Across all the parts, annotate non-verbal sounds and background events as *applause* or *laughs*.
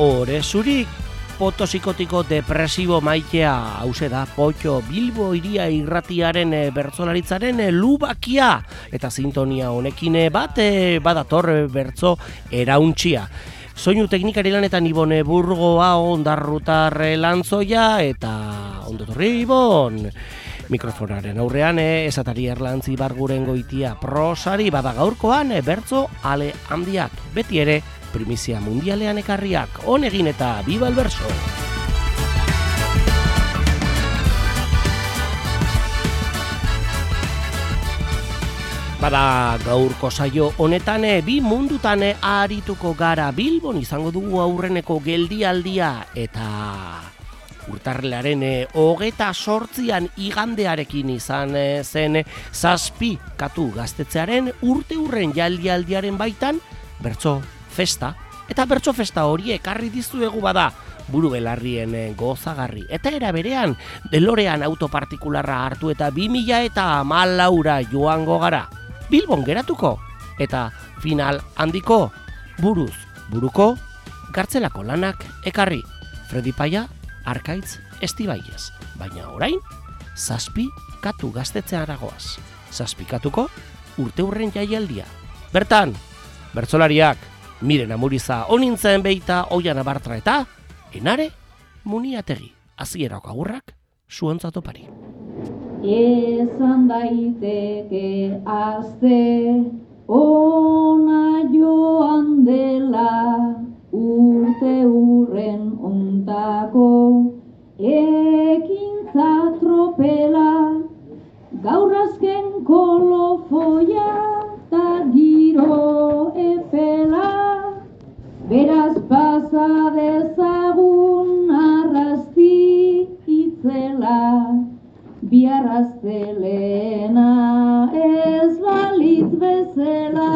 Ore zurik, potosikotiko depresibo maitea, hause da, potxo, bilbo iria irratiaren e, bertzolaritzaren e, lubakia, eta sintonia honekin eh, bat, badator bertzo erauntxia. Soinu teknikari lanetan ibone burgoa ondarrutar lantzoia, eta ondotorri ibon. Mikrofonaren aurrean esatari erlantzi barguren goitia prosari bada gaurkoan bertzo ale handiak. Beti ere primizia mundialean ekarriak honegin eta biba alberso Bada gaurko saio honetan bi mundutan arituko gara Bilbon izango dugu aurreneko geldialdia eta urtarrelaren e, hogeta sortzian igandearekin izan zen zazpi katu gaztetzearen urte urren jaldialdiaren baitan bertso festa eta bertso festa hori ekarri dizuegu bada buru belarrien e, gozagarri eta era berean delorean autopartikularra hartu eta bi mila eta malaura joango gara bilbon geratuko eta final handiko buruz buruko gartzelako lanak ekarri Fredi Paia arkaitz estibaiez. Baina orain, zazpi katu gaztetzea aragoaz. Zazpi katuko urte hurren jaialdia. Bertan, bertzolariak, miren amuriza onintzen beita oian abartra eta, enare, muniategi, azierako agurrak, zuontzatopari. Ezan daiteke azte, ona joan dela, urte urren ontako ekintza tropela. Gaur azken kolofoia ta giro beraz pasa dezagun arrasti itzela. Biarraztelena ez balitz bezela.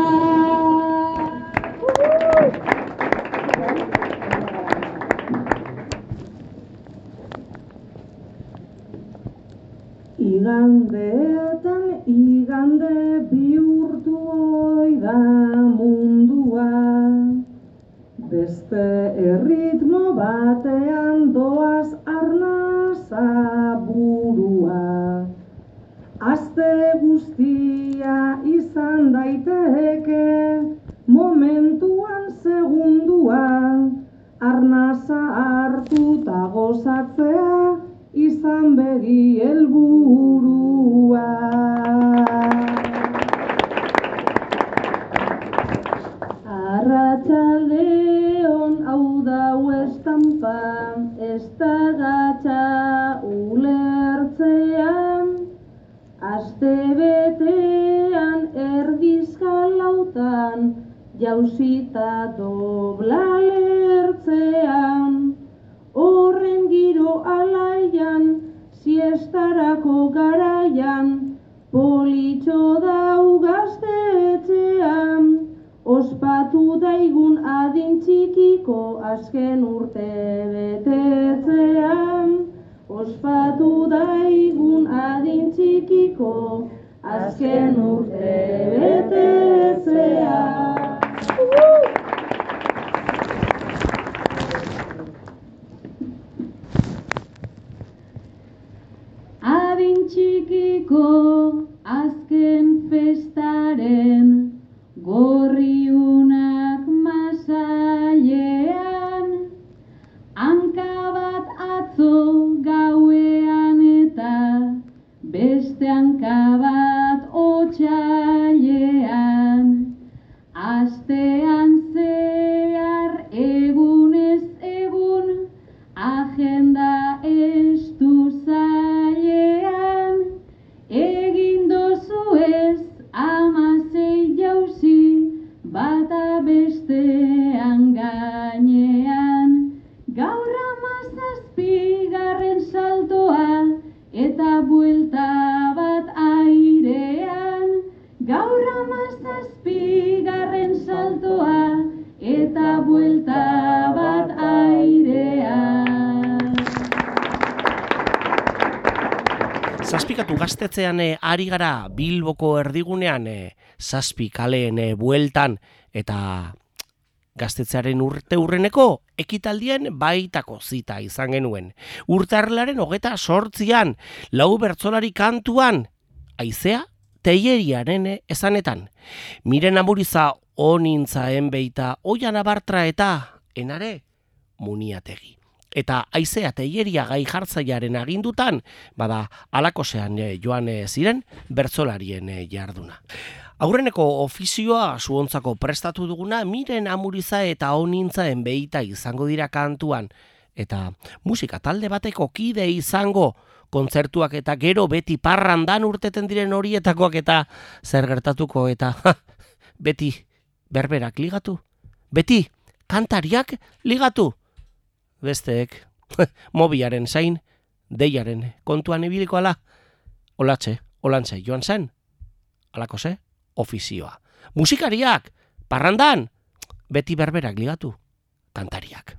Igandeetan igande bihurtu oi da mundua Beste erritmo batean doaz arnaza burua Aste guztia izan daiteke momentuan segunduan Arnaza hartu eta gozatzea izan begi helburua. Dau estampa, ez da gatsa ulertzean, aste betean erdizkalautan, jauzita dobla lertzean, horren giro alaian, siestarako garaian, politxo dau gaztetxean, ospatu daigun adin txikiko azken urte betetzean, ospatu daigun adin txikiko azken urte betetzean. txikiko azken festaren gorriunak ari gara Bilboko erdigunean e, zazpi kaleen e, bueltan eta gaztetzearen urte urreneko ekitaldien baitako zita izan genuen. Urtarlaren hogeta sortzian, lau bertzolari kantuan, aizea teieriaren esanetan. Miren amuriza onintzaen beita oian abartra eta enare muniategi. Eta aizea teieria gai jartzaiaren agindutan, bada alakosean eh, joan eh, ziren bertzolarien eh, jarduna. Aurreneko ofizioa zuontzako prestatu duguna miren amuriza eta onintzaen beita izango dira kantuan. Eta musika talde bateko kide izango kontzertuak eta gero beti parrandan urteten diren horietakoak eta zer gertatuko eta beti berberak ligatu. Beti kantariak ligatu. Besteek *laughs* mobiaren zain deiaren kontuan ibiliko ala. Olatxe, olantze joan zen. Alako ze? ofizioa. Musikariak, parrandan, beti berberak ligatu, kantariak.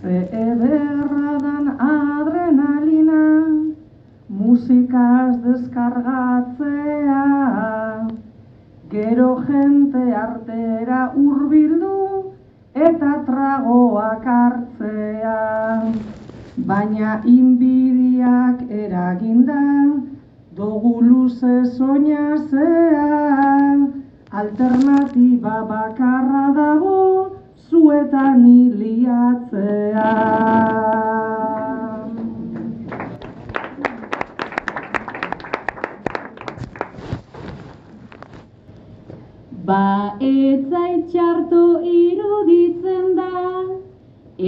Ze ederra dan adrenalina, musikaz deskargatzea, gero jente artera hurbildu eta tragoak hartzea. Baina inbidiak eragindan, Dogu luze soñazean, alternatiba bakarra dago, zuetan hiliatzea. Ba etzait txarto iruditzen da,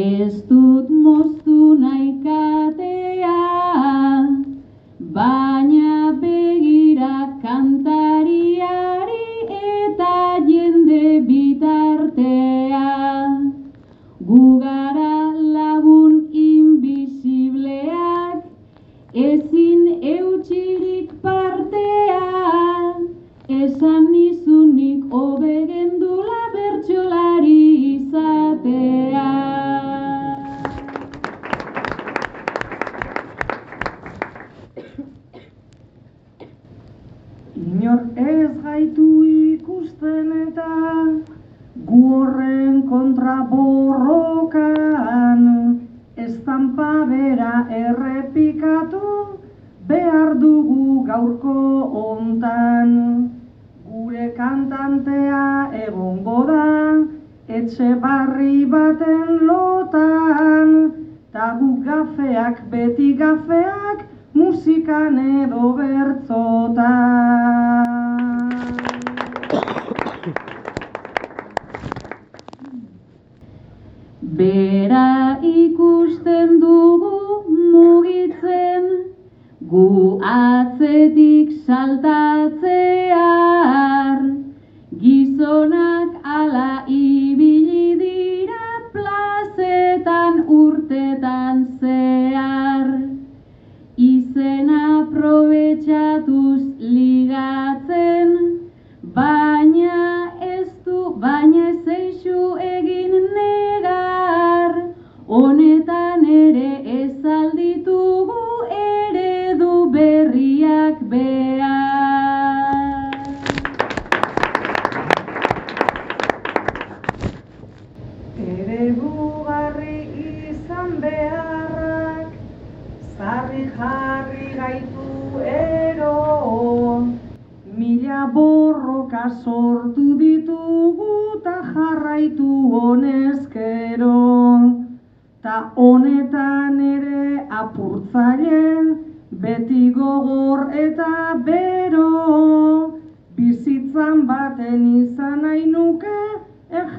ez dut moztu nahi katea, baina begira kantariari eta jende bitartea. Gugara lagun inbisibleak, ezin eutxirik partea, esan nizunik obegendula bertxolari izatea. Inor gaitu ikusten eta gu horren kontra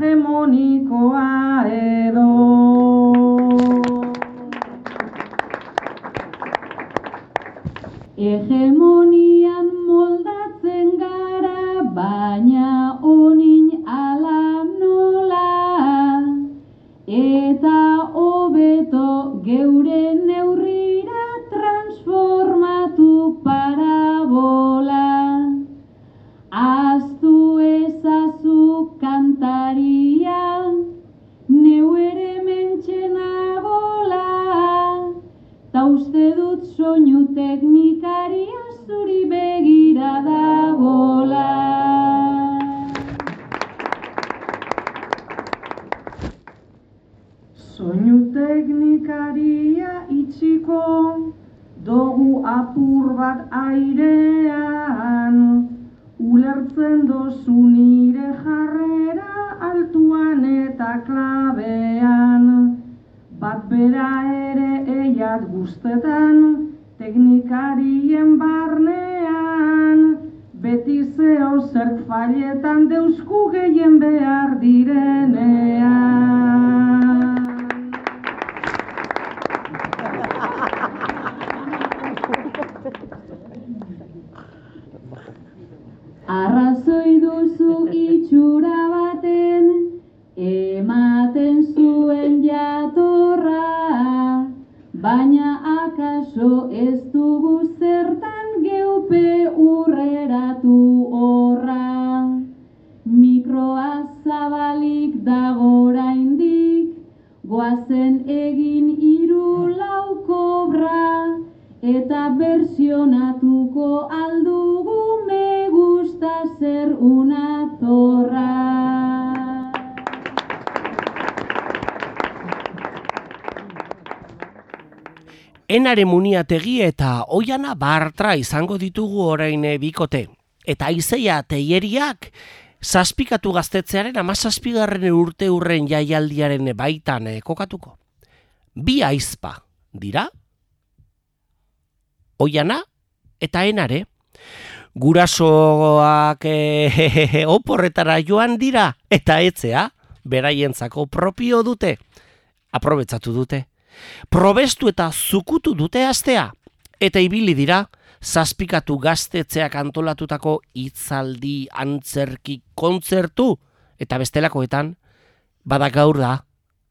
hegemonikoa edo. Hegemonian moldatzen gara, baina una zorra. Enare muniategi eta oiana bartra izango ditugu orain eh, bikote. Eta aizeia teieriak zazpikatu gaztetzearen ama zazpigarren urte urren jaialdiaren baitan eh, kokatuko. Bi aizpa dira, oiana eta enare. Gurasoak *laughs* e, oporretara joan dira eta etzea beraientzako propio dute. Aprobetzatu dute. Probestu eta zukutu dute astea. Eta ibili dira, zazpikatu gaztetzeak antolatutako hitzaldi antzerki kontzertu. Eta bestelakoetan, bada gaur da,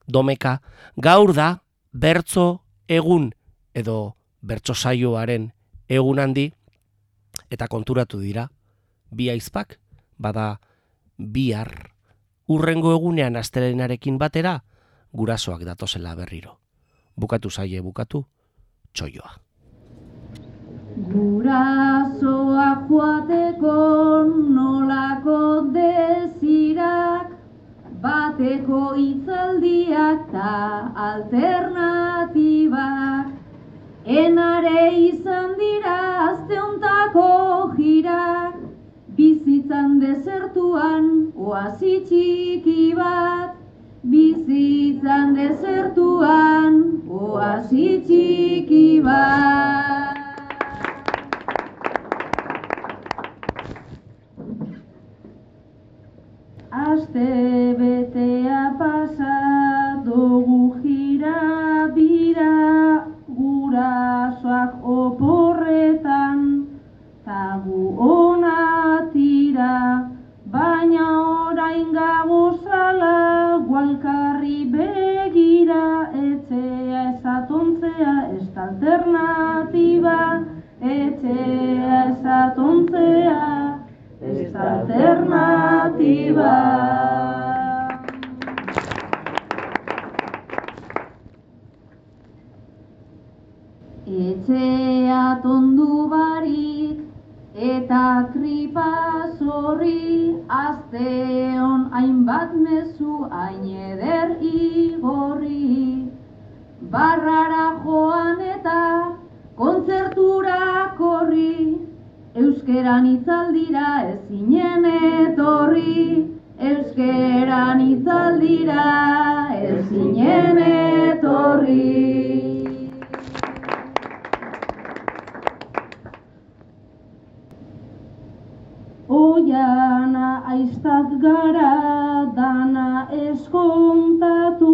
domeka, gaur da, bertzo egun edo bertso saioaren egun handi eta konturatu dira bi aizpak bada bihar urrengo egunean astelenarekin batera gurasoak datozela berriro. Bukatu zaie bukatu txoioa. Gurasoa joateko nolako dezirak bateko hitzaldiak ta alternatibak enare izan dira azteuntako jirak bizitzan desertuan oasi txiki bat. Bizitzan desertuan oasi txiki bat. Aste ona tira baina orain gabozala gualkarri begira etxea ez da alternatiba etxea ez da alternatiba. Etxea tondu barik eta tripa zorri Azteon hainbat mezu hain eder igorri. Barrara joan eta kontzertura korri Euskeran itzaldira ezinen etorri. Euskeran itzaldira ezinen etorri Oiana aiztak gara dana eskontatu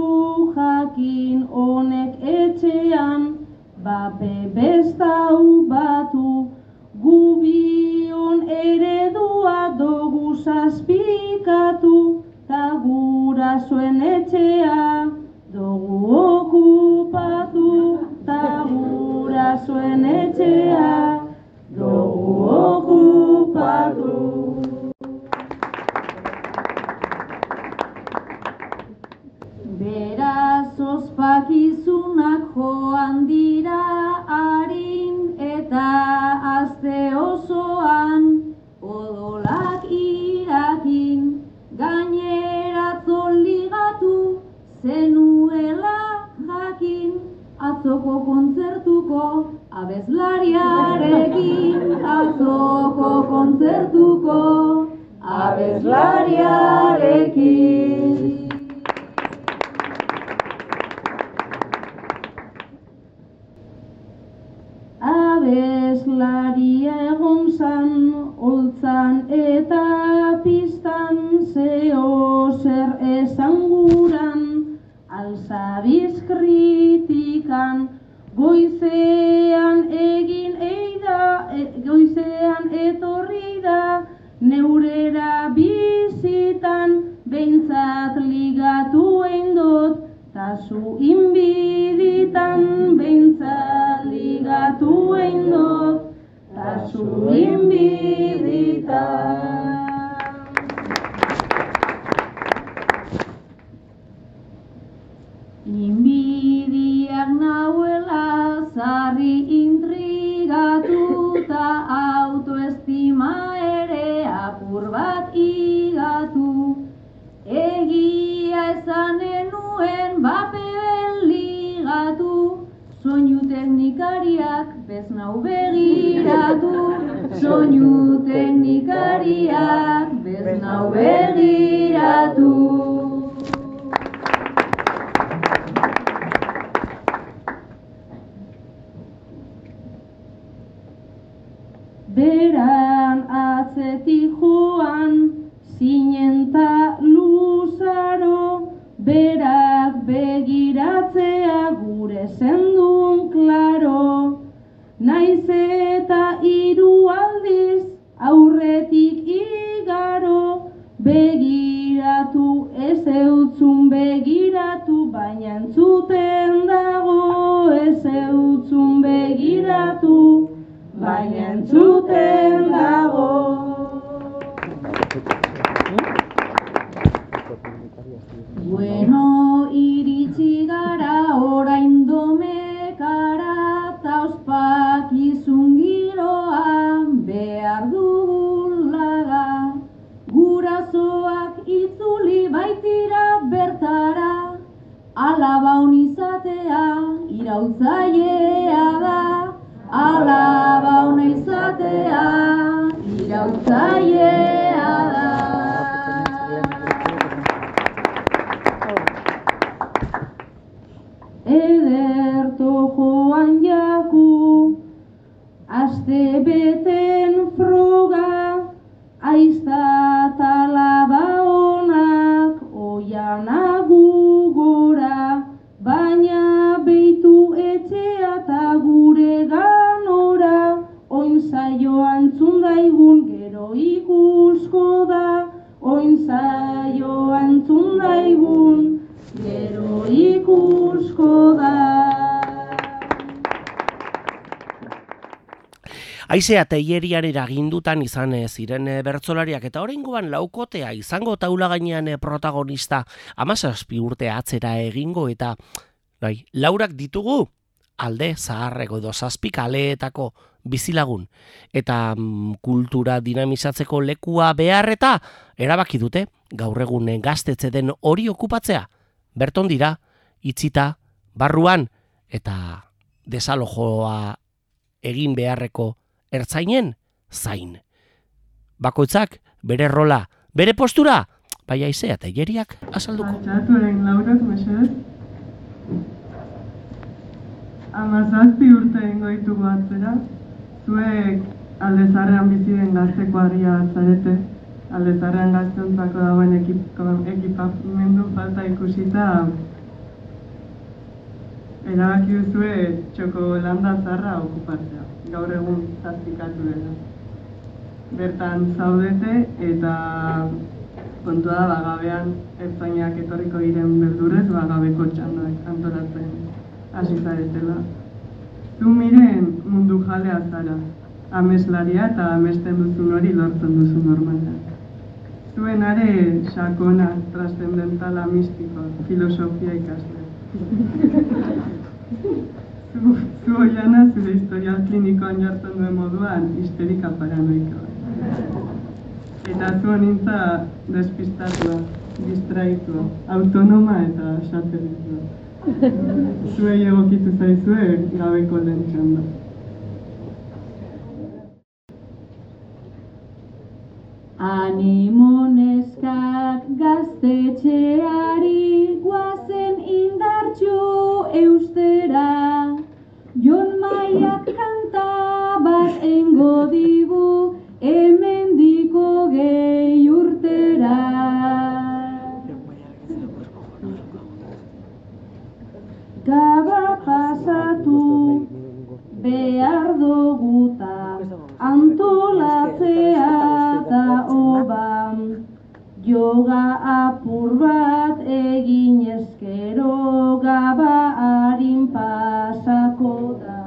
jakin honek etxean. Bape bestau batu gubion eredua dugu zazpikatu. Ta gurasoen etxea dugu okupatu. Ta gurasoen etxea dugu okupatu ospakizunak joan dira harin eta azte osoan odolak irakin gainera ligatu zenuela jakin Azoko kontzertuko abeslariarekin Azoko kontzertuko abeslariarekin ez eutzun begiratu, baina entzuten dago. Aizea teilerian eragindutan izan eh, ziren eh, bertsolariak eta oraingoan laukotea izango taula gainean eh, protagonista amazazpi urte atzera egingo eta bai, laurak ditugu alde zaharreko edo zazpi kaleetako bizilagun. Eta mm, kultura dinamizatzeko lekua behar eta erabaki dute gaur egun gaztetze den hori okupatzea. Berton dira itzita barruan eta desalojoa egin beharreko ertzainen zain. Bakoitzak bere rola, bere postura, bai aizea eta jeriak azalduko. Altxatu egin laurak, mesedez. Amazazpi urte egingo ditugu atzera. Zuek aldezarrean bizi den gazteko agia zarete. Aldezarrean gazteontzako dagoen ekip, ekipamendu falta ikusita erabaki duzue txoko landa zarra okupatzea. Gaur egun zazpikatu dela. Bertan zaudete eta kontua da bagabean ertzainak etorriko diren berdurez bagabeko txandak antolatzen hasi zaretela. Zu miren mundu jalea zara, ameslaria eta amesten duzun hori lortzen duzu normala. Zuen are sakona, trascendentala, mistiko, filosofia ikasle. Zu, zu oiana zure historial klinikoan jartzen duen moduan histerika paranoikoa. Eta zu nintza despistatua, distraitua, autonoma eta satelizua. Zuei egokitu zaizue gabeko lehen txanda. Animo neskak gaztetxeari guazen indartxu eustera. Jon maiak kanta bat engo digu hemendiko gehi urtera. Gaba pasatu behar duguta antolatzea da oban Yoga apur bat egin ezkero gaba harin pasako da.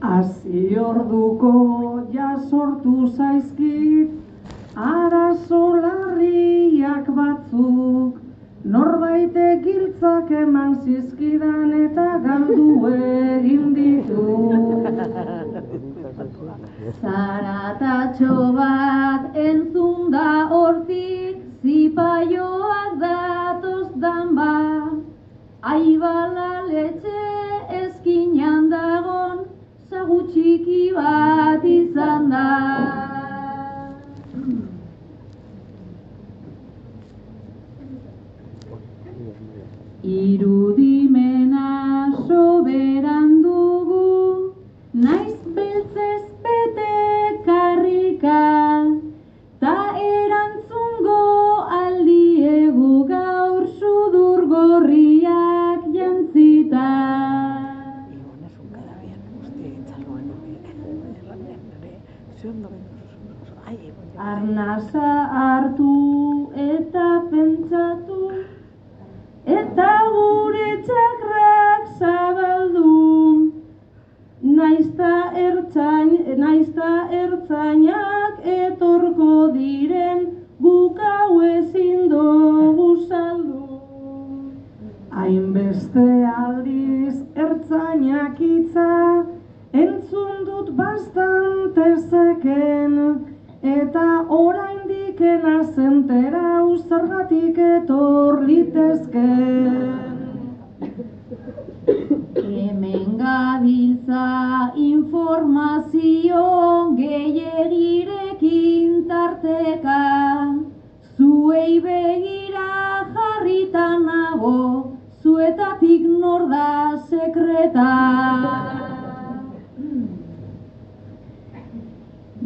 Hasi orduko ja sortu zaizkit arazo larriak batzuk Norbaitek giltzak eman zizkidan eta galdu egin ditu. Zaratatxo bat entzun da hortik, zipaioak datoz danba. Aibala letxe ezkinan dagon, zagu txiki bat izan da. Irudimena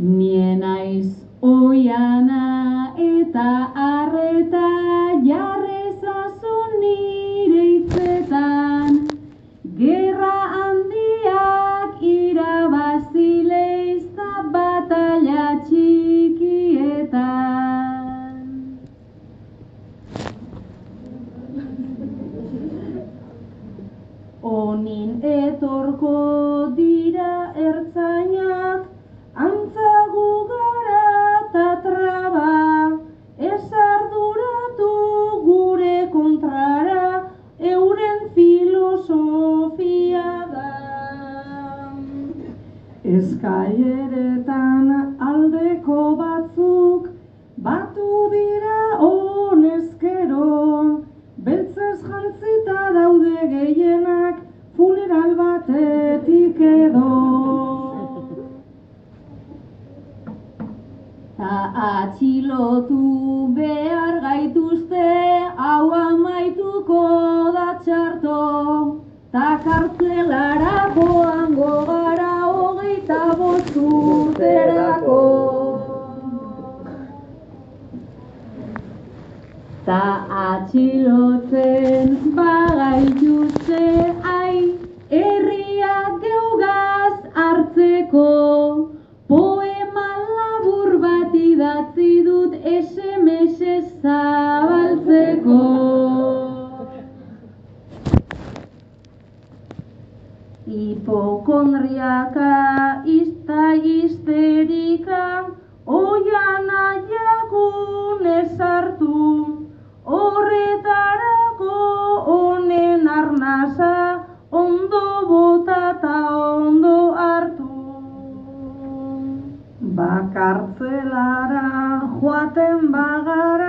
Nien naiz oiana eta arreta hartu. Bakartzelara joaten bagara,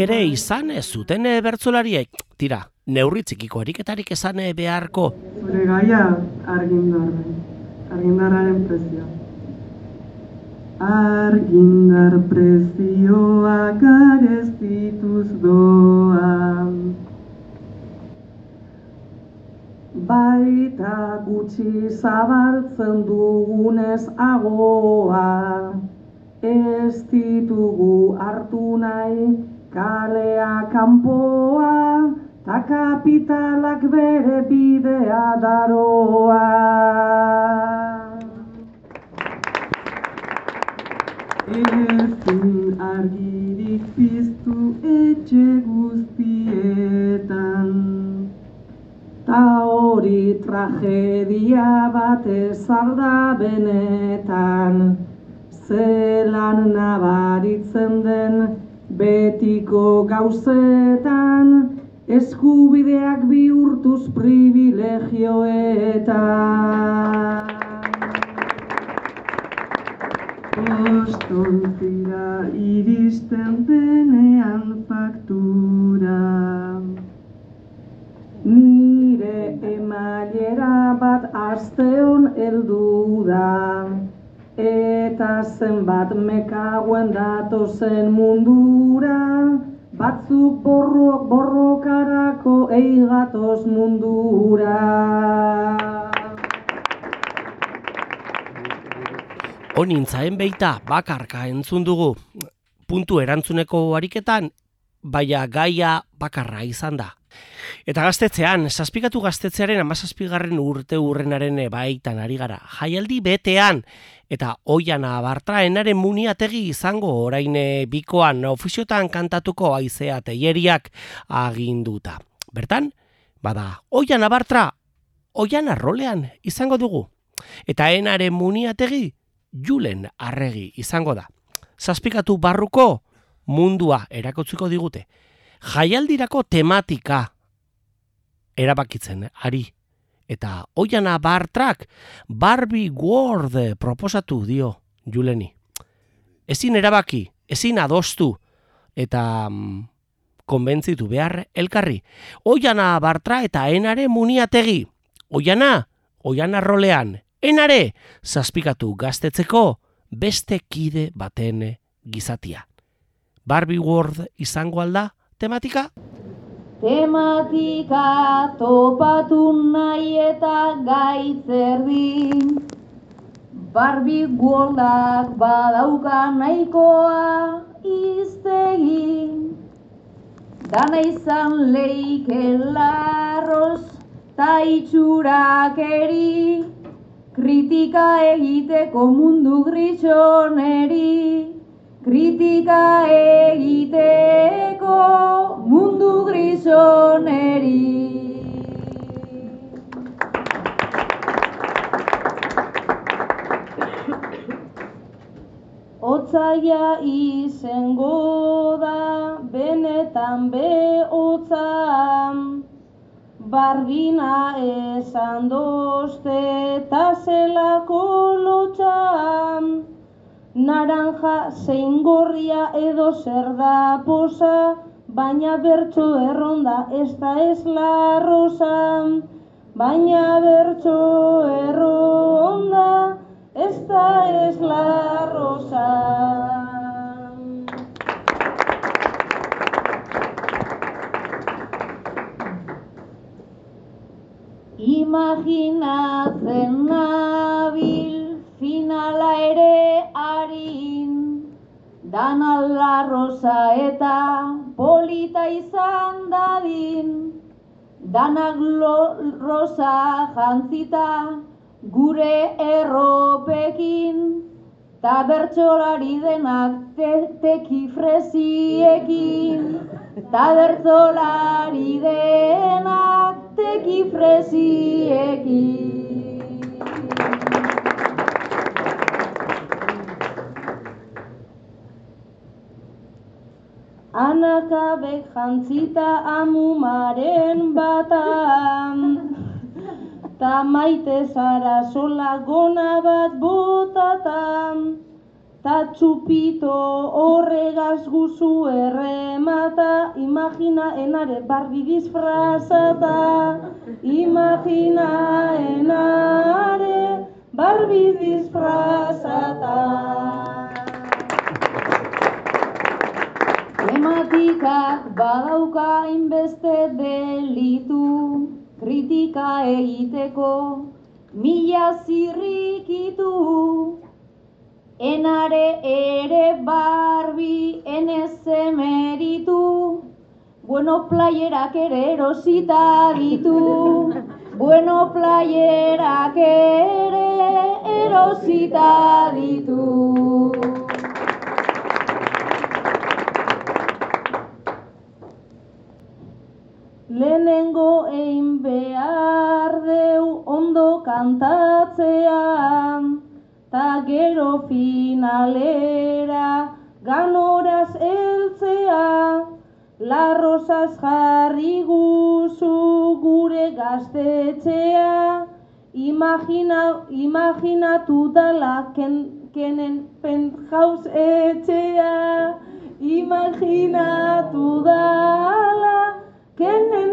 ere izan ez zuten eh, bertsolariek. Tira, neurri txikiko esan eh, beharko. Zure gaia argindarra, argindarraren prezioa. Argindar prezioa gareztituz doa. Baita gutxi zabaltzen dugunez agoa, ez ditugu hartu nahi kalea kanpoa, ta kapitalak bere bidea daroa. Ezin argirik piztu etxe guztietan. Ta hori tragedia bat ezarda benetan, zelan nabaritzen den betiko gauzetan, eskubideak bihurtuz privilegioetan. Ostontzira iristen denean faktura. Nire emailera bat asteon heldu da Eta zenbat mekauen datozen mundura Batzuk borrok borrokarako eigatoz mundura Onintzaen beita bakarka entzun dugu. Puntu erantzuneko ariketan, baina gaia bakarra izan da. Eta gaztetzean, zazpikatu gaztetzearen amazazpigarren urte urrenaren baitan ari gara. Jaialdi betean, eta oiana bartraenaren muniategi izango orain eh, bikoan ofiziotan kantatuko aizea teieriak aginduta. Bertan, bada, oiana bartra, oiana rolean izango dugu. Eta enaren muniategi, julen arregi izango da. Zazpikatu barruko mundua erakotziko digute. Jaialdirako tematika erabakitzen ari. Eta oiana bartrak Barbie World proposatu dio Juleni. Ezin erabaki, ezin adostu eta mm, konbentzitu behar elkarri. Oiana bartra eta enare muniategi. Oiana, oiana rolean, enare, zazpikatu gaztetzeko beste kide baten gizatia. Barbie World izango alda tematika? Tematika topatu nahi eta gaitzerdin. Barbie Worldak badauka nahikoa iztegin Dana izan leike larroz ta itxurak eri. Kritika egiteko mundu grisoneri Kritika egiteko mundu grisoneri. Otzaia izengo da benetan behotzan. Barbina esan doste eta lotxan Naranja zein gorria edo zer da posa Baina bertso erronda ez da ez la rosa. Baina bertso erronda ez da ez la rosa. Imaginatzen nabil finala ere Dan rosa eta polita izan dadin. Danak rosa jantzita gure erropekin, ta bertsolari denak te tekifreziekin, ta bertsolari denak tekifreziekin. Anakabek jantzita amumaren batan. Ta maite zara sola gona bat botatan. Ta txupito horregaz guzu erremata. Imagina enare barbi disfrazata. Imagina enare barbi disfrazata Tematikak badauka inbeste delitu Kritika egiteko mila zirrikitu. Enare ere barbi enez emeritu Bueno playerak ere erosita ditu. Bueno playerak ere erosita ditu Lehenengo egin behar deu ondo kantatzean, ta gero finalera ganoraz heltzea, larrosaz jarri guzu gure gaztetxea, imagina, imaginatu dala ken, kenen penthouse etxea, imaginatu dala kenen.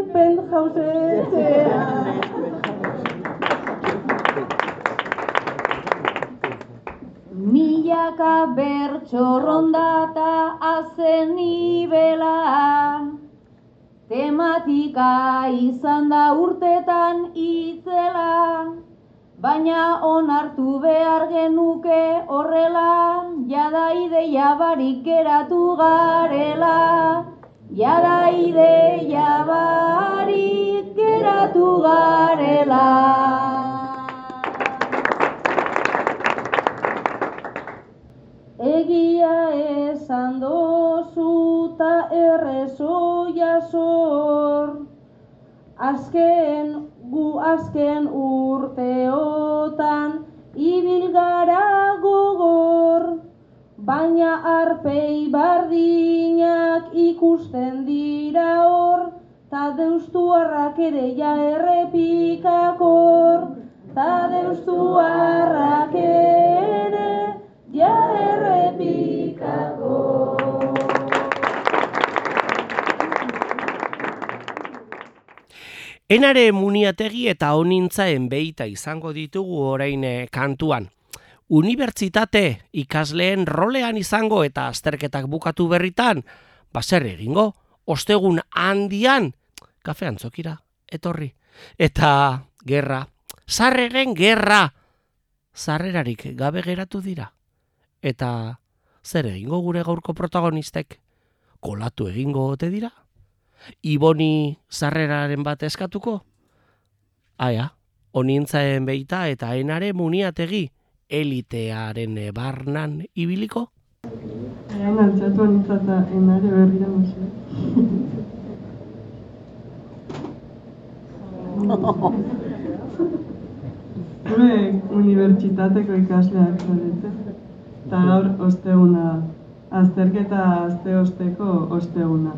Milaka bertso rondata azen nibela Tematika izan da urtetan itzela Baina onartu behar genuke horrela Jada ideia barik geratu garela Jada ideia barik geratu garela. Egia esan dozu ta errezoia zor Azken gu azken urteotan ibil gara gogor Baina arpei bardinak ikusten dira hor Ta deustuarrak ere ja errepikakor Ta deustuarrak ere ja errepikakor Enare muniategi eta honintzaen beita izango ditugu orain eh, kantuan. Unibertsitate ikasleen rolean izango eta azterketak bukatu berritan, baser egingo, ostegun handian, kafe antzokira, etorri. Eta gerra, sarreren gerra, sarrerarik gabe geratu dira. Eta zer egingo gure gaurko protagonistek? Kolatu egingo ote dira? Iboni sarreraren bat eskatuko? Aia, onintzaen beita eta enare muniategi elitearen barnan ibiliko? Hain altzatu anitzata enare berrira musu. *laughs* Zure unibertsitateko ikasleak zarete. Eta gaur osteguna da. Azterketa azte osteko osteguna.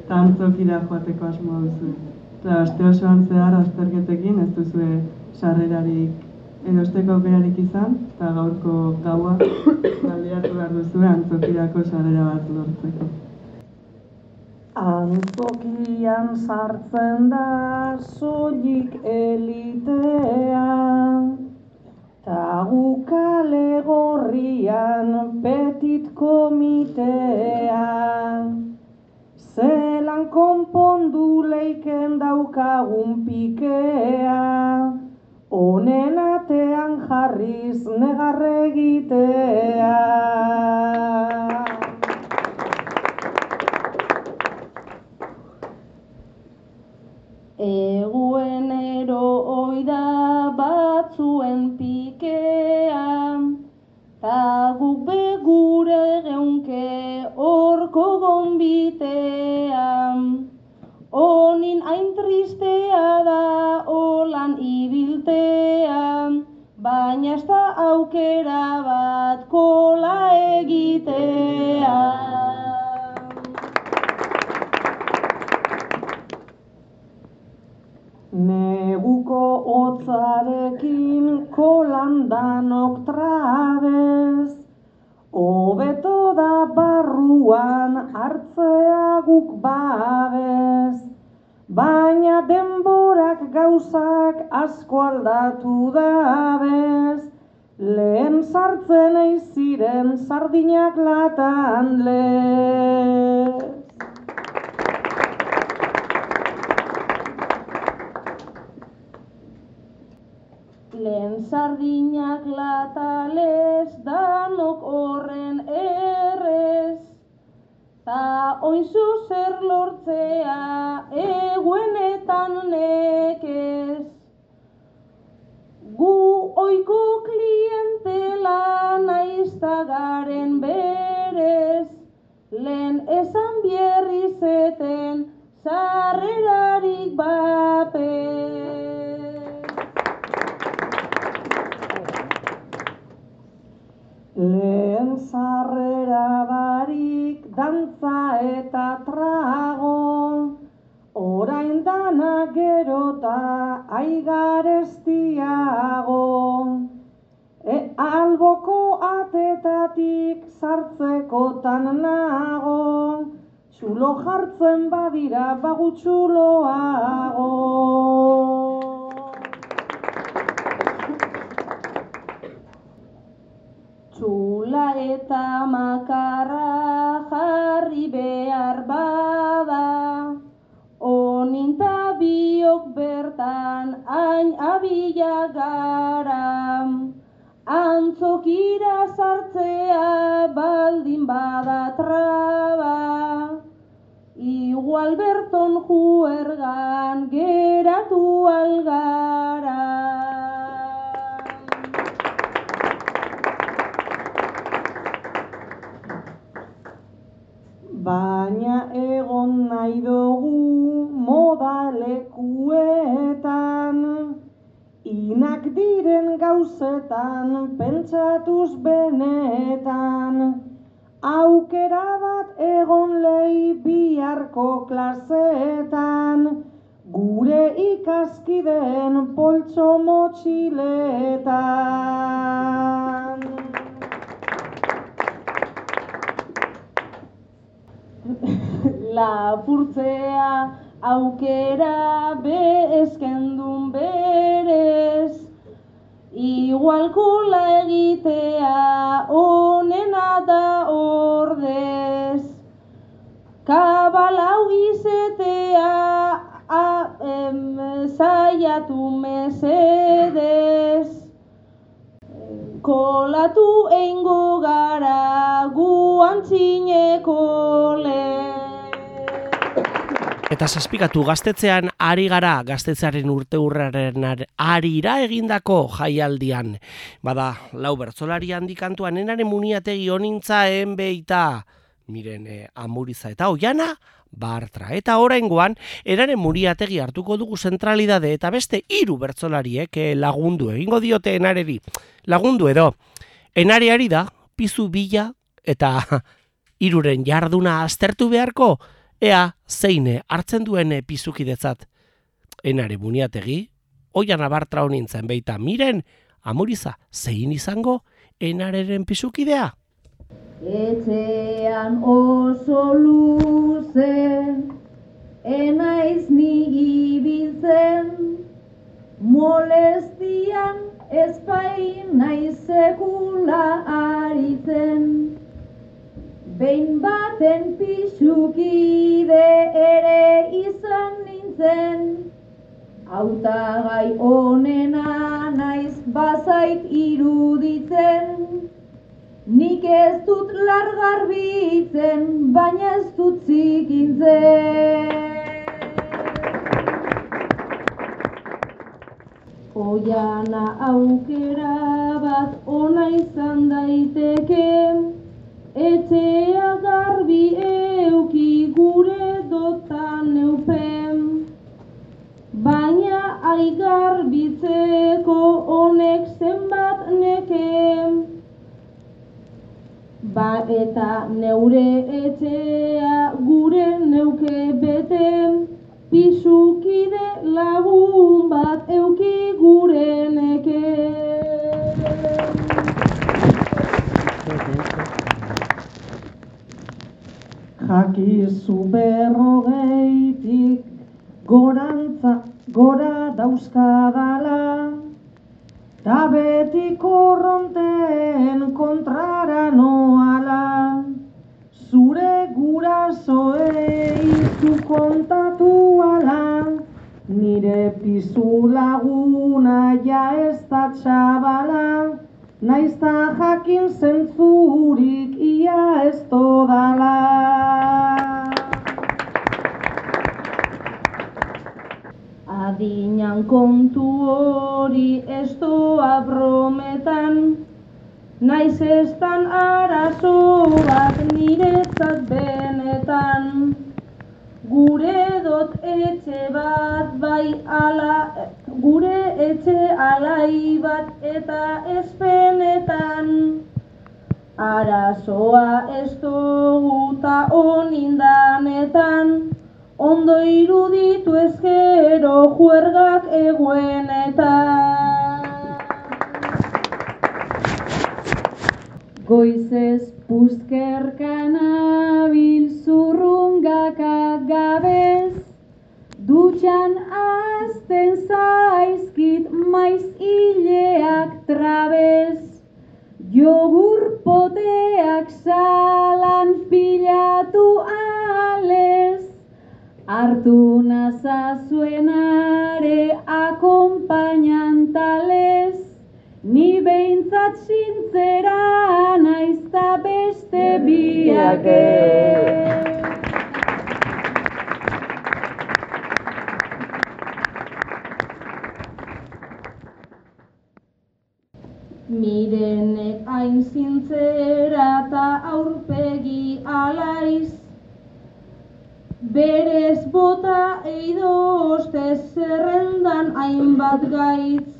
Eta antzokira joateko asmoa duzu. Eta aste osoan zehar azterketekin ez duzue sarrerarik erosteko aukerarik izan, eta gaurko gaua *coughs* baliatu behar duzue antzokirako sarrera bat lortzeko. Antzokian sartzen da soilik elitea Ta gu kale gorrian petit komitea Zelan konpondu leiken daukagun pikea Honen atean jarriz negarre egitea. Eguenero oida batzuen pikea, ta guk begure geunke horko gonbitea, honin hain tristea da, baina ez da aukera bat kola egitea. Neguko hotzarekin kolan danok trabez, hobeto da barruan hartzea guk babez. Baina denborak gauzak asko aldatu dabez, lehen sartzen eiziren sardinak latan lez. Lehen sardinak latales danok horren errez, ta oizu zer lortzea eguenetan nekez. Gu oiko klientela naizta garen berez, lehen esan bierri zeten sarrerarik bapez. Lehen sarrera barik dantza eta trago, orain dana gerota aigarestiago. E alboko atetatik sartzekotan nago, txulo jartzen badira bagutxuloago. Txula eta makarra behar bada, oninta biok bertan hain abila gara. Antzokira sartzea baldin bada traba, igual berton juergan geratu algara. Baina egon nahi dugu moda lekuetan, inak diren gauzetan pentsatuz benetan. Aukera bat egon lehi biharko klasetan, gure ikaskideen poltso motxiletan. Lapurtzea aukera be eskendun berez. Igual kola egitea onena da ordez. Kabalau izetea a, em, zaiatu mesedez. Kolatu eingo gara guan txineko Eta zazpikatu gaztetzean ari gara gaztetzearen urte urraren arira egindako jaialdian. Bada, lau bertzolari handikantuan enaren muniategi honintzaen beita. Miren, eh, amuriza eta oiana, bartra. Eta oraingoan eraren muriategi hartuko dugu zentralidade eta beste hiru bertzolariek eh, lagundu egingo diote enareri. Lagundu edo, enariari da, pizu bila eta *laughs* hiruren jarduna aztertu beharko, ea zeine hartzen duen pizukidetzat. Enare muniategi, oian abartra honintzen beita miren, amuriza, zein izango enareren pizukidea? Etxean oso luze, enaiz ni ibiltzen, molestian ezpain naiz sekula aritzen. Behin baten pixukide ere izan nintzen, hautagai onena naiz bazait iruditzen, nik ez dut largarbitzen, baina ez dut zikintzen. Oiana aukera bat ona izan daiteke, etxea garbi euki gure dotan neupen. Baina baina aigar bitzeko honek zenbat neke. Ba eta neure etxea gure neuke bete, pisukide lagun bat euki gure neke. Jakizu berrogeitik gorantza gora dauzkadala, ta beti korronten kontrara noala, zure gurasoei zu kontatu ala, nire pizu laguna ja ez da txabala, naizta jakin zentzurik ia ez dodala. Adinan kontu hori ez doa brometan, naiz estan arazo bat niretzat benetan. Gure dot etxe bat bai ala, gure etxe alai bat eta ezpenetan. Arazoa ez dugu ta onindanetan, ondo iruditu ezkero juergak eguenetan. Goizez puzkerkan abil zurrungaka gabez, dutxan azten zaizkit maiz hileak trabez, jogur poteak salan pilatu alez, hartu nazazuenare akompainantalez, Ni behintzat sintzera naizta beste biak. Mirenek hain zintzera eta aurpegi alaiz, Berez bota eidoste zerrendan hainbat gaitz,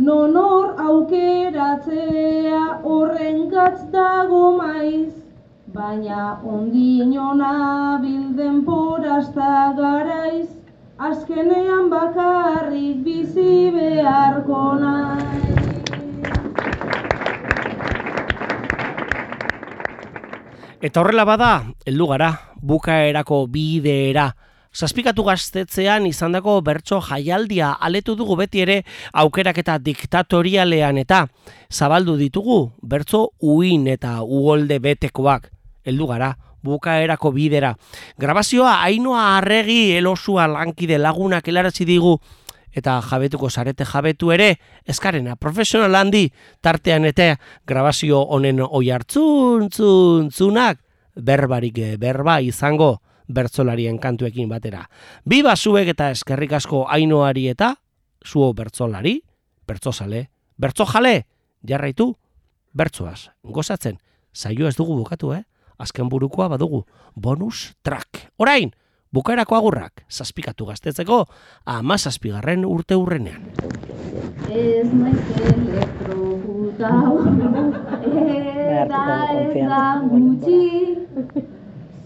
Nonor aukeratzea horren gatz dago maiz, baina ondinona bilden porasta garaiz, azkenean bakarrik bizi beharko naiz. Eta horrela bada, heldu gara, bukaerako bideera. Zazpikatu gaztetzean izandako bertso jaialdia aletu dugu beti ere aukeraketa diktatorialean eta zabaldu ditugu bertso uin eta uholde betekoak. Heldu gara, bukaerako bidera. Grabazioa hainoa arregi elosua lankide lagunak helarazi digu eta jabetuko zarete jabetu ere, eskarena profesional handi tartean eta grabazio honen oi hartzun, berbarik berba izango bertzolarien kantuekin batera. Biba zuek eta eskerrik asko ainoari eta zuo bertzolari, bertzozale, bertzojale, jarraitu, bertzoaz, gozatzen, saio ez dugu bukatu, eh? Azken burukoa badugu, bonus track. Orain, bukaerako agurrak, zazpikatu gaztetzeko, ama zazpigarren urte urrenean. Ez naiz elektrokutau, eta ez da gutxi,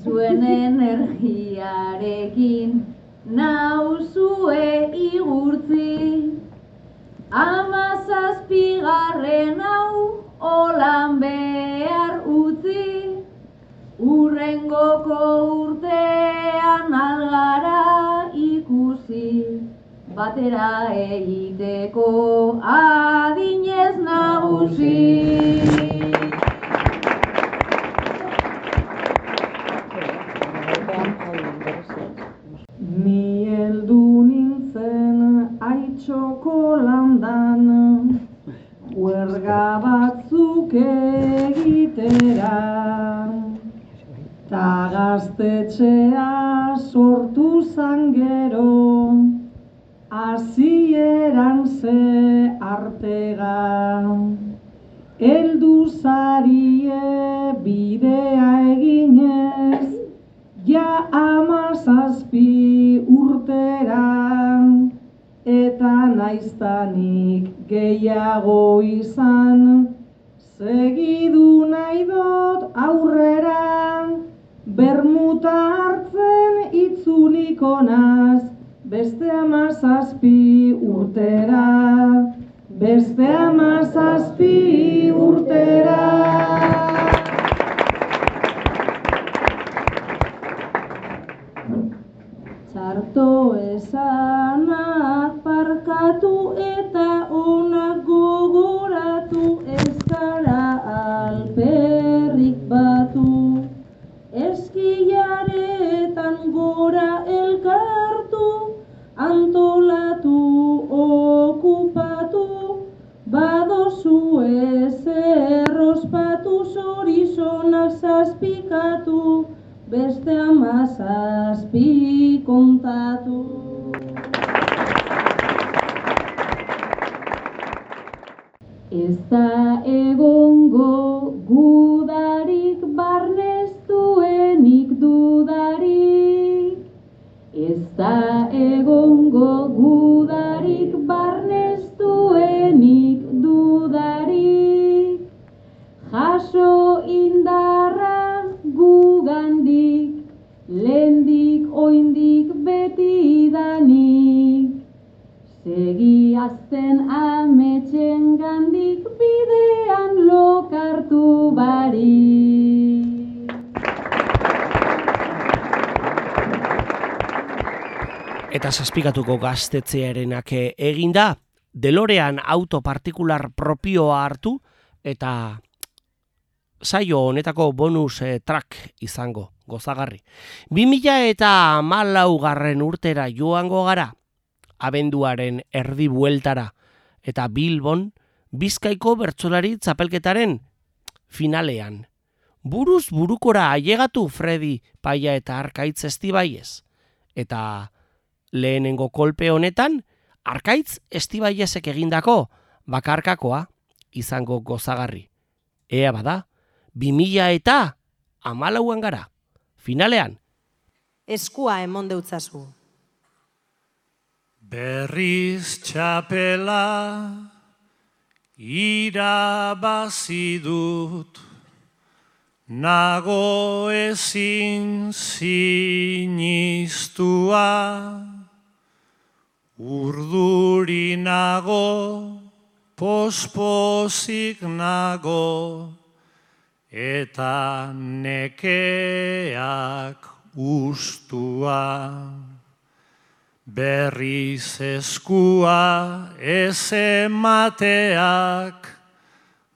zuen energiarekin nauzue igurtzi. Ama zazpigarren hau olan behar utzi, urrengoko urtean algara ikusi, batera egiteko adinez nagusi. Egongo Eta zazpikatuko gaztetzearenak eginda, Delorean auto partikular propioa hartu eta saio honetako bonus eh, track izango, gozagarri. 2000 eta malau garren urtera joango gara, abenduaren erdi bueltara, eta Bilbon, Bizkaiko bertsolari txapelketaren finalean. Buruz burukora ailegatu Freddy Paia eta Arkaitz Estibaiez. Eta lehenengo kolpe honetan, Arkaitz Estibaiezek egindako bakarkakoa izango gozagarri. Ea bada, 2000 eta amalauan gara. Finalean, Eskua emon deutzazu. Berriz txapela irabazi dut Nago ezin sinistua Urduri nago pospozik nago Eta nekeak ustua Berriz eskua ez emateak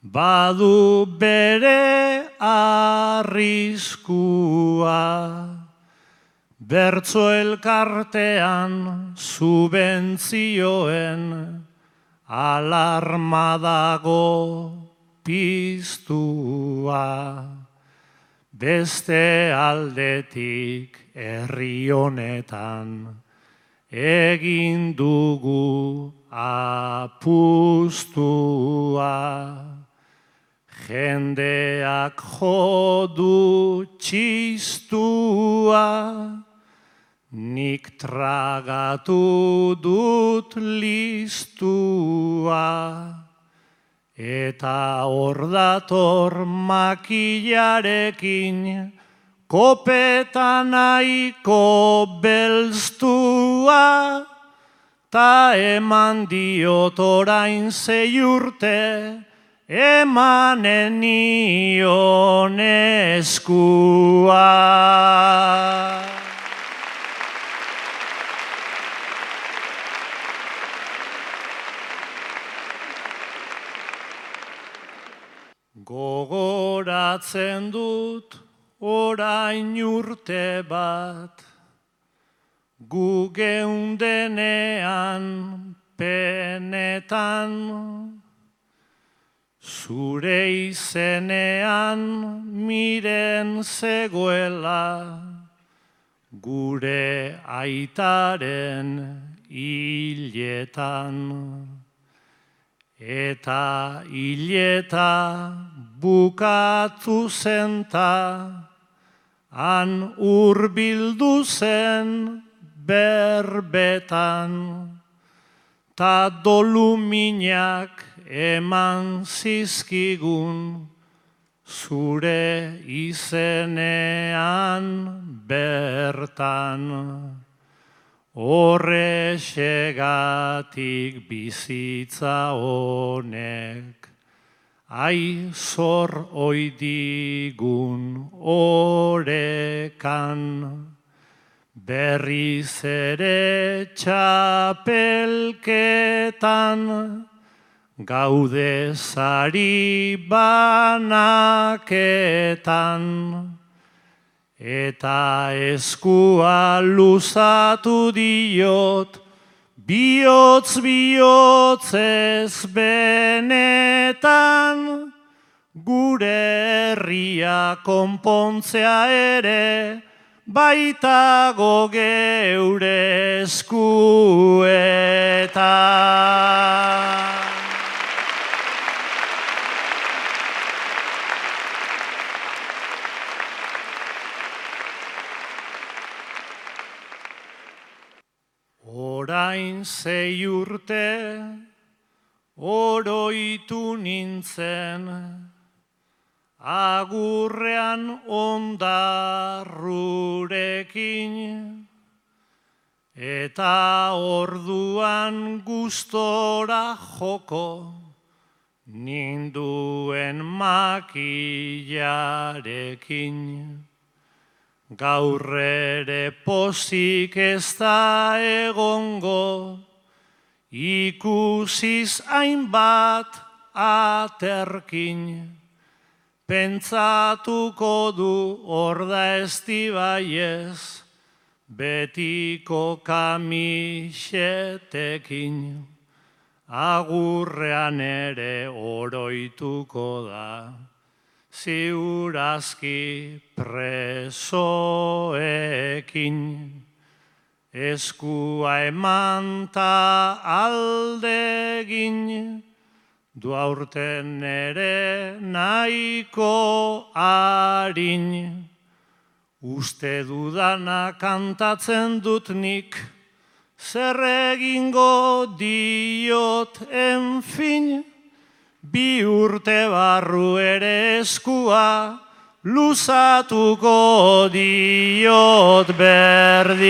badu bere arriskua. Bertzo elkartean subentzioen alarma dago piztua. Beste aldetik herri honetan egin dugu apustua. Jendeak jodu txistua, nik tragatu dut listua. Eta hor dator makilarekin, kopetan nahiko belztua, ta eman diot orain zei urte, emanen nion eskua. Gogoratzen dut orain urte bat, gu geundenean penetan, zure izenean miren zegoela, gure aitaren hiletan. Eta hileta bukatu zenta, han urbildu zen berbetan. ta doluminak eman zizkigun zure izenean bertan. Horre segatik bizitza honek, ai zor oidigun orekan, berriz ere txapelketan, gaude zari banaketan. Eta eskua luzatu diot, bihotz bihotz ez benetan, gure herria konpontzea ere, baitago geure eskuetan. Orain zei urte oroitu nintzen, agurrean ondarrurekin, eta orduan gustora joko ninduen makillarekin. Gaur ere pozik ez da egongo, ikusiz hainbat aterkin. Pentsatuko du orda ez dibaiez, betiko kamixetekin. Agurrean ere oroituko da ziurazki presoekin. Eskua emanta aldegin, du aurten ere nahiko harin. Uste dudana kantatzen dut nik, zer egingo diot enfin, bi urte barru ere eskua, luzatuko diot berdin.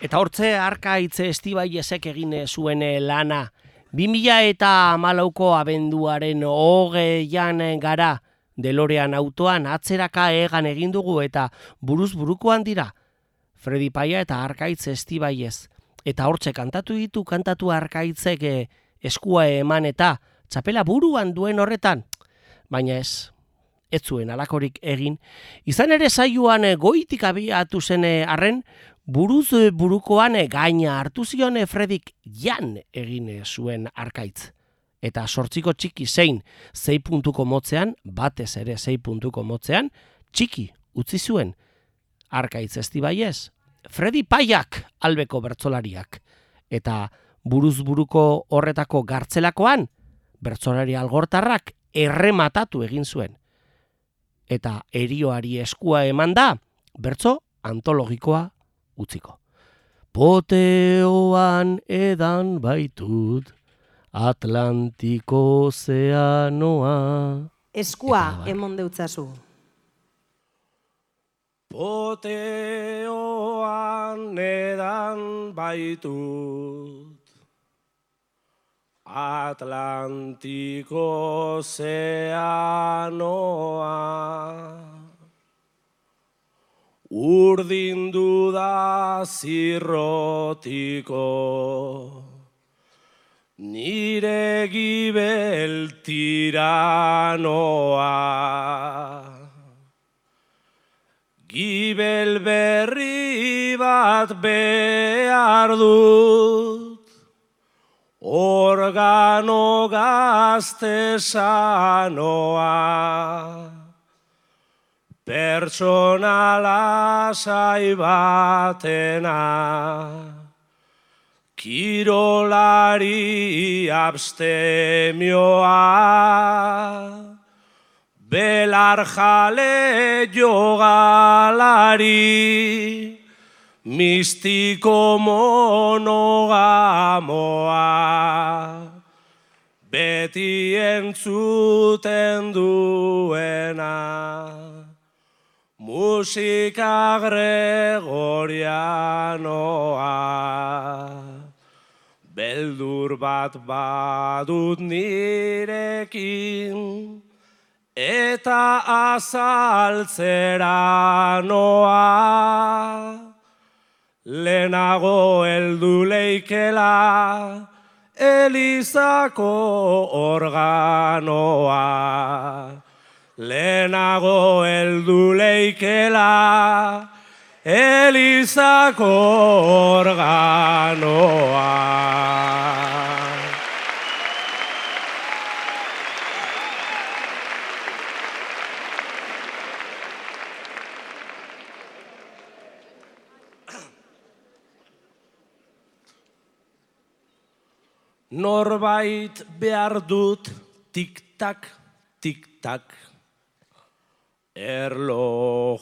Eta hortze arka hitze estibai egin zuen lana. 2000 eta malauko abenduaren hogeian gara delorean autoan atzeraka egan egin dugu eta buruz burukoan dira. Fredi Paia eta arkaitz estibaiez. Eta hortze kantatu ditu kantatu arkaitzek eskua eman eta txapela buruan duen horretan. Baina ez, ez zuen alakorik egin. Izan ere saioan goitik abiatu zen arren, buruz burukoan gaina hartu zion Fredik jan egin zuen arkaitz. Eta sortziko txiki zein zei puntuko motzean, batez ere zei puntuko motzean, txiki utzi zuen arkaitz ez dibaiez. Fredi Paiak albeko bertzolariak. Eta buruz buruko horretako gartzelakoan, bertzolari algortarrak errematatu egin zuen. Eta erioari eskua eman da, bertzo antologikoa utziko. Poteoan edan baitut, Atlantiko ozeanoa. Eskua emon deutzazu. Poteoan edan baitut, Atlantiko ozeanoa. Urdindu da zirrotiko, nire gibel tiranoa. Gibel berri bat behar dut, organo gazte sanoa. Pertsonala batena, kirolari abstemioa, belar jale jogalari, mistiko monogamoa, beti entzuten duena, musika gregorianoa. Beldur bat badut nirekin, eta azaltzera noa. Lehenago heldu leikela, Elizako organoa. Lehenago heldu leikela, Elizako organoa. Norbait behar dut tik-tak, tik-tak. Erlojuen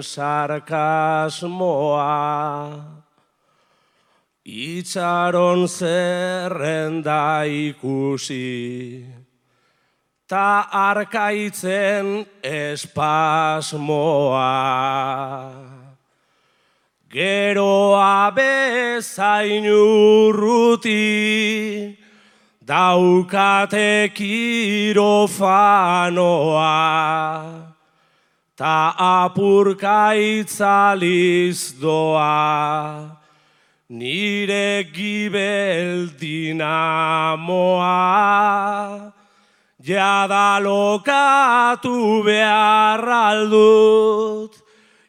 sarkasmoa. Itxaron zerrenda ikusi. Ta arkaitzen espasmoa. Geroa bezain urruti, daukate kirofanoa, ta apurka itzaliz doa, nire gibel dinamoa, jada lokatu behar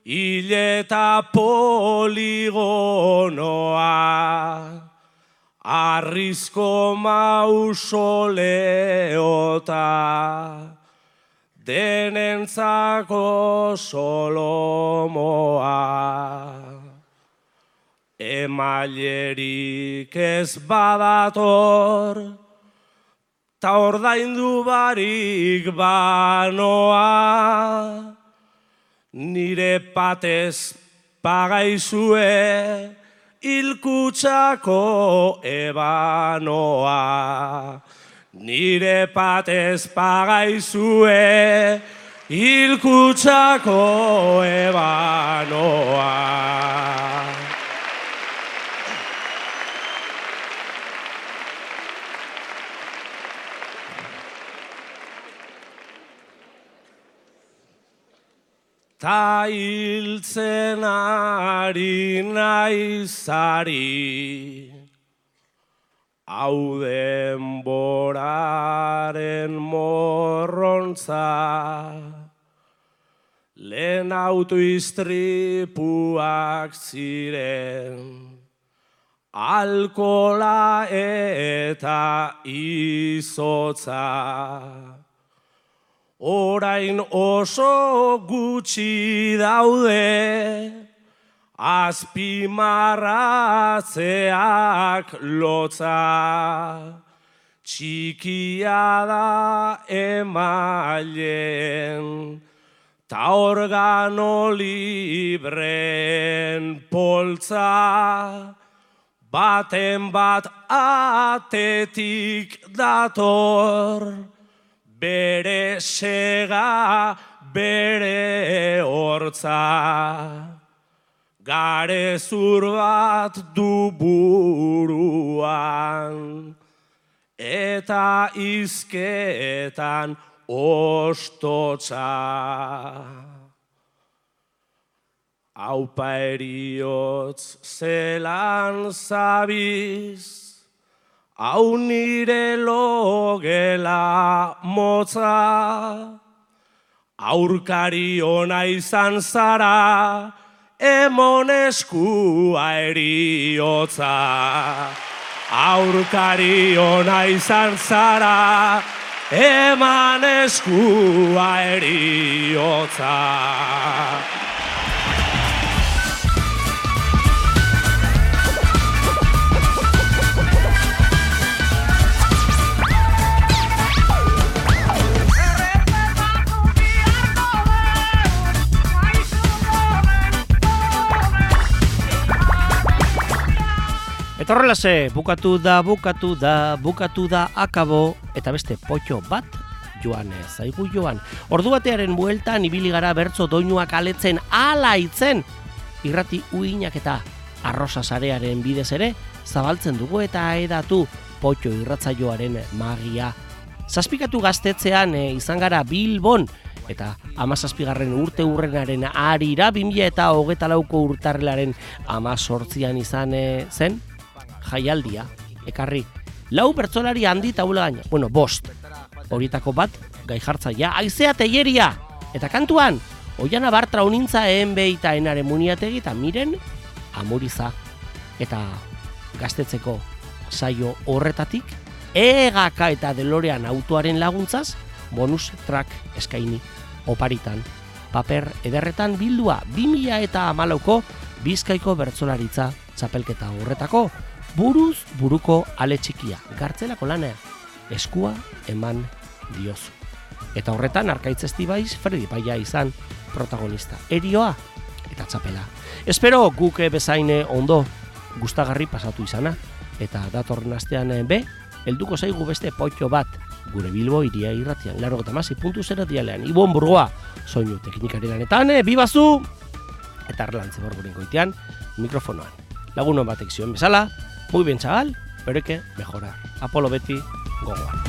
Ileta poligonoa, arrizko mausoleota, denentzako solomoa. Emailerik ez badator, ta ordaindu barik banoa, nire patez pagaizue ilkutsako ebanoa. Nire patez pagaizue ilkutsako ebanoa. Ta hiltzen ari naizari, hau denboraren morrontza, lehen autoiztripuak ziren, alkola eta izotza orain oso gutxi daude, azpimarratzeak lotza, txikia da emailen, ta organo libren poltza, baten bat atetik dator, bere sega, bere hortza. Gare zur bat du buruan, eta izketan ostotza. Aupa eriotz zelan zabiz, hau nire logela motza, aurkari ona izan zara, emon eriotza. Aurkari ona izan zara, eman eskua eriotza. Eta horrelase, bukatu da, bukatu da, bukatu da, akabo, eta beste potxo bat, joan zaigu joan. Ordu batearen bueltan, ibili gara bertzo doinuak aletzen, ala itzen, irrati uinak eta arrosa sarearen bidez ere, zabaltzen dugu eta edatu potxo irratzaioaren magia. Zazpikatu gaztetzean e, izan gara Bilbon, eta amazazpigarren urte urrenaren arira, 2000 eta hogeta lauko urtarrelaren amazortzian izan e, zen, jaialdia, ekarri. Lau pertsonari handi taula gaina, bueno, bost, horietako bat, gai jartzaia, aizea teieria, eta kantuan, Oiana Bartra unintza enbe eta enaren muniategi eta miren amuriza. Eta gaztetzeko saio horretatik, egaka eta delorean autoaren laguntzaz, bonus track eskaini oparitan. Paper ederretan bildua 2000 eta amalauko bizkaiko bertzolaritza txapelketa horretako, buruz buruko ale txikia, gartzelako lanea, eskua eman diozu. Eta horretan arkaitz estibaiz Fredi Paia izan protagonista. Erioa eta txapela. Espero guk bezaine ondo gustagarri pasatu izana. Eta datorren astean eh, be, helduko zaigu beste potxo bat gure Bilbo iria irratian. Laro eta masi puntu zera dialean. Ibon burgoa, soinu teknikari lanetan, e, bibazu! Eta arlantze borguren goitean, mikrofonoan. Lagunon batek zioen bezala, muy bien chaval, pero que mejorar. Apolo beti, gogoan.